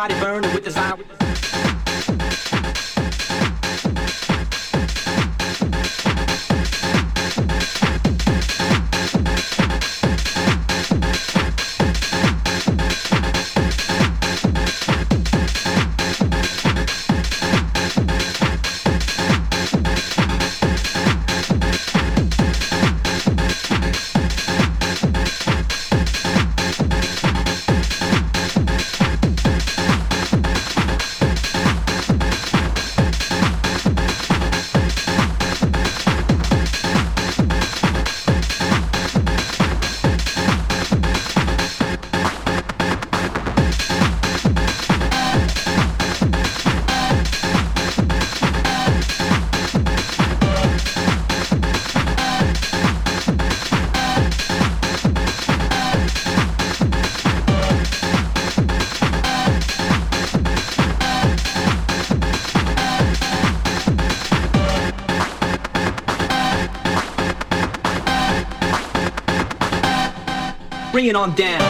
body burning. on down.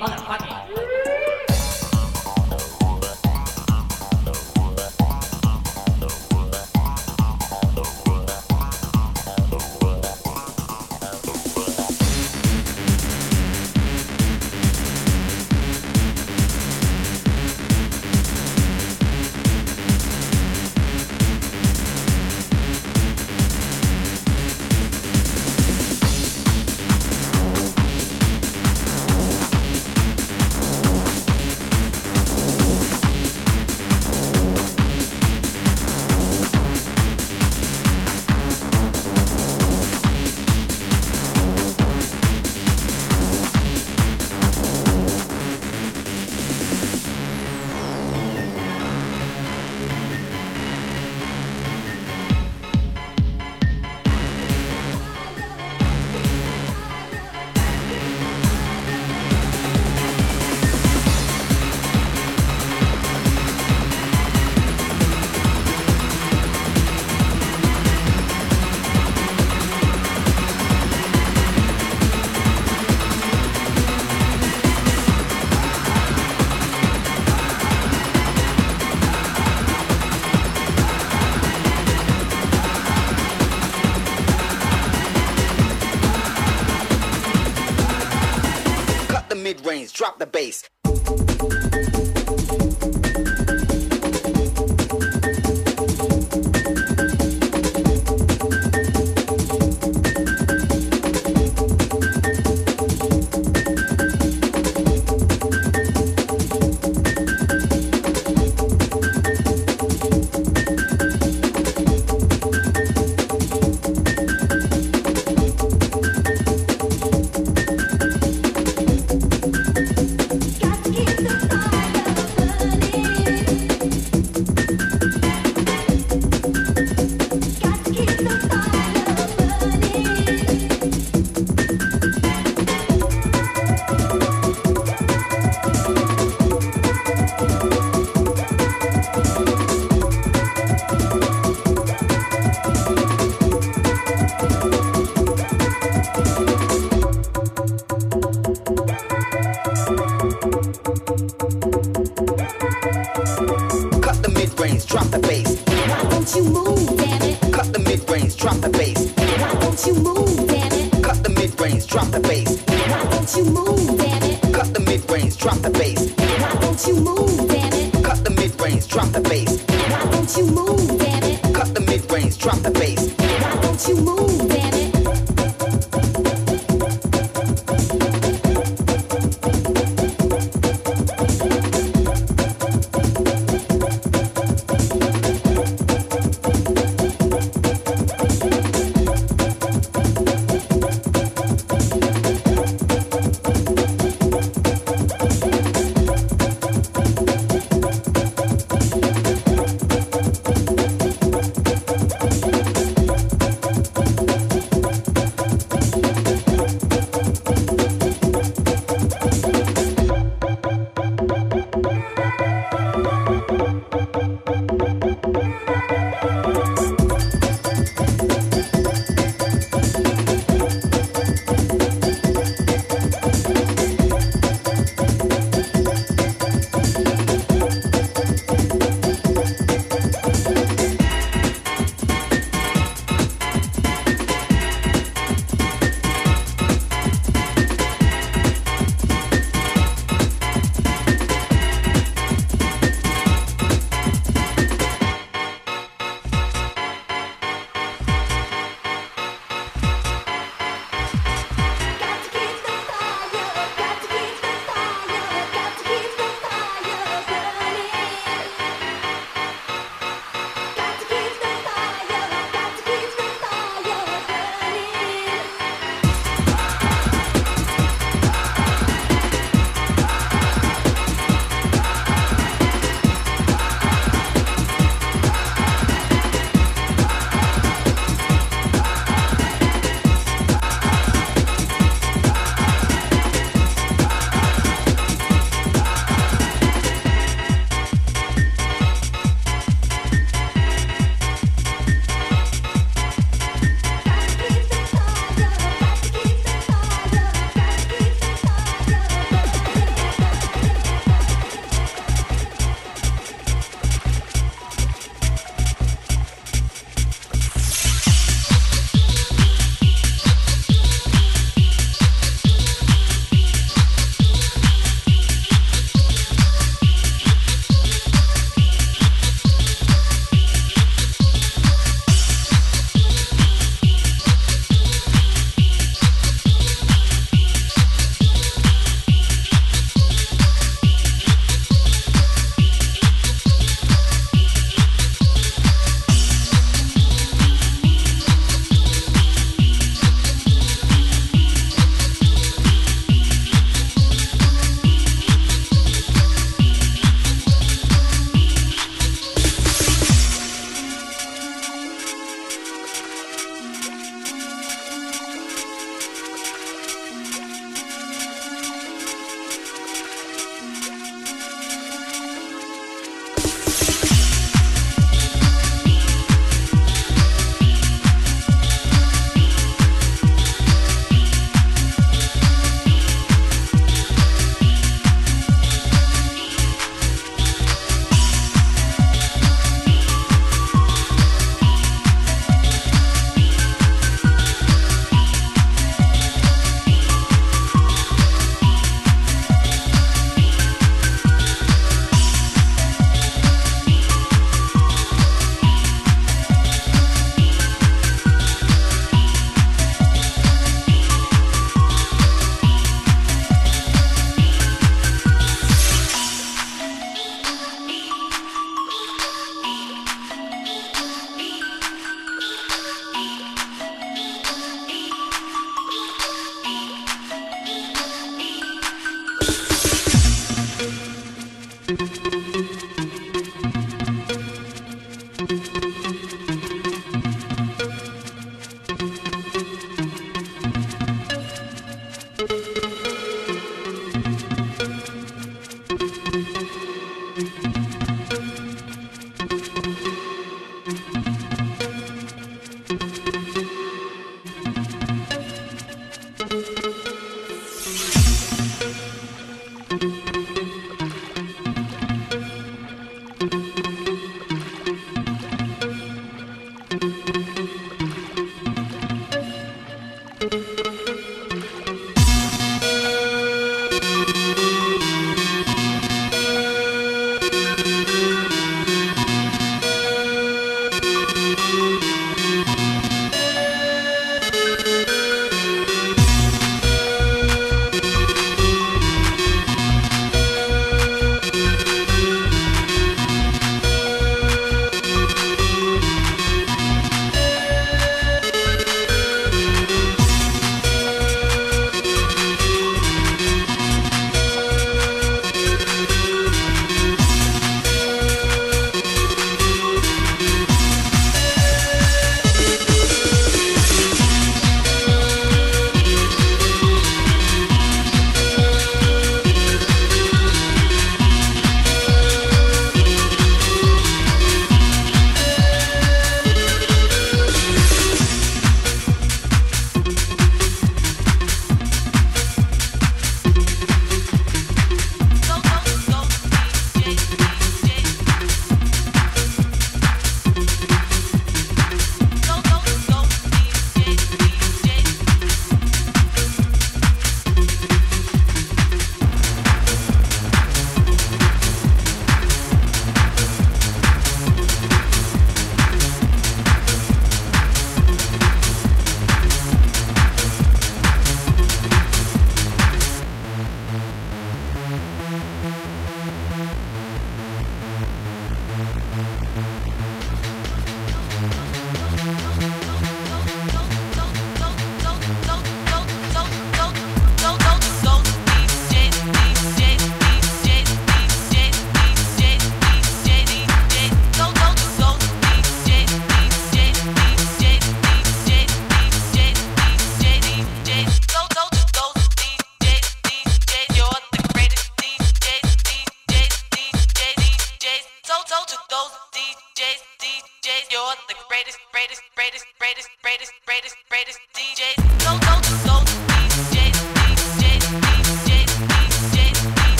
motherfucking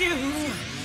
you.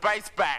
The bass back.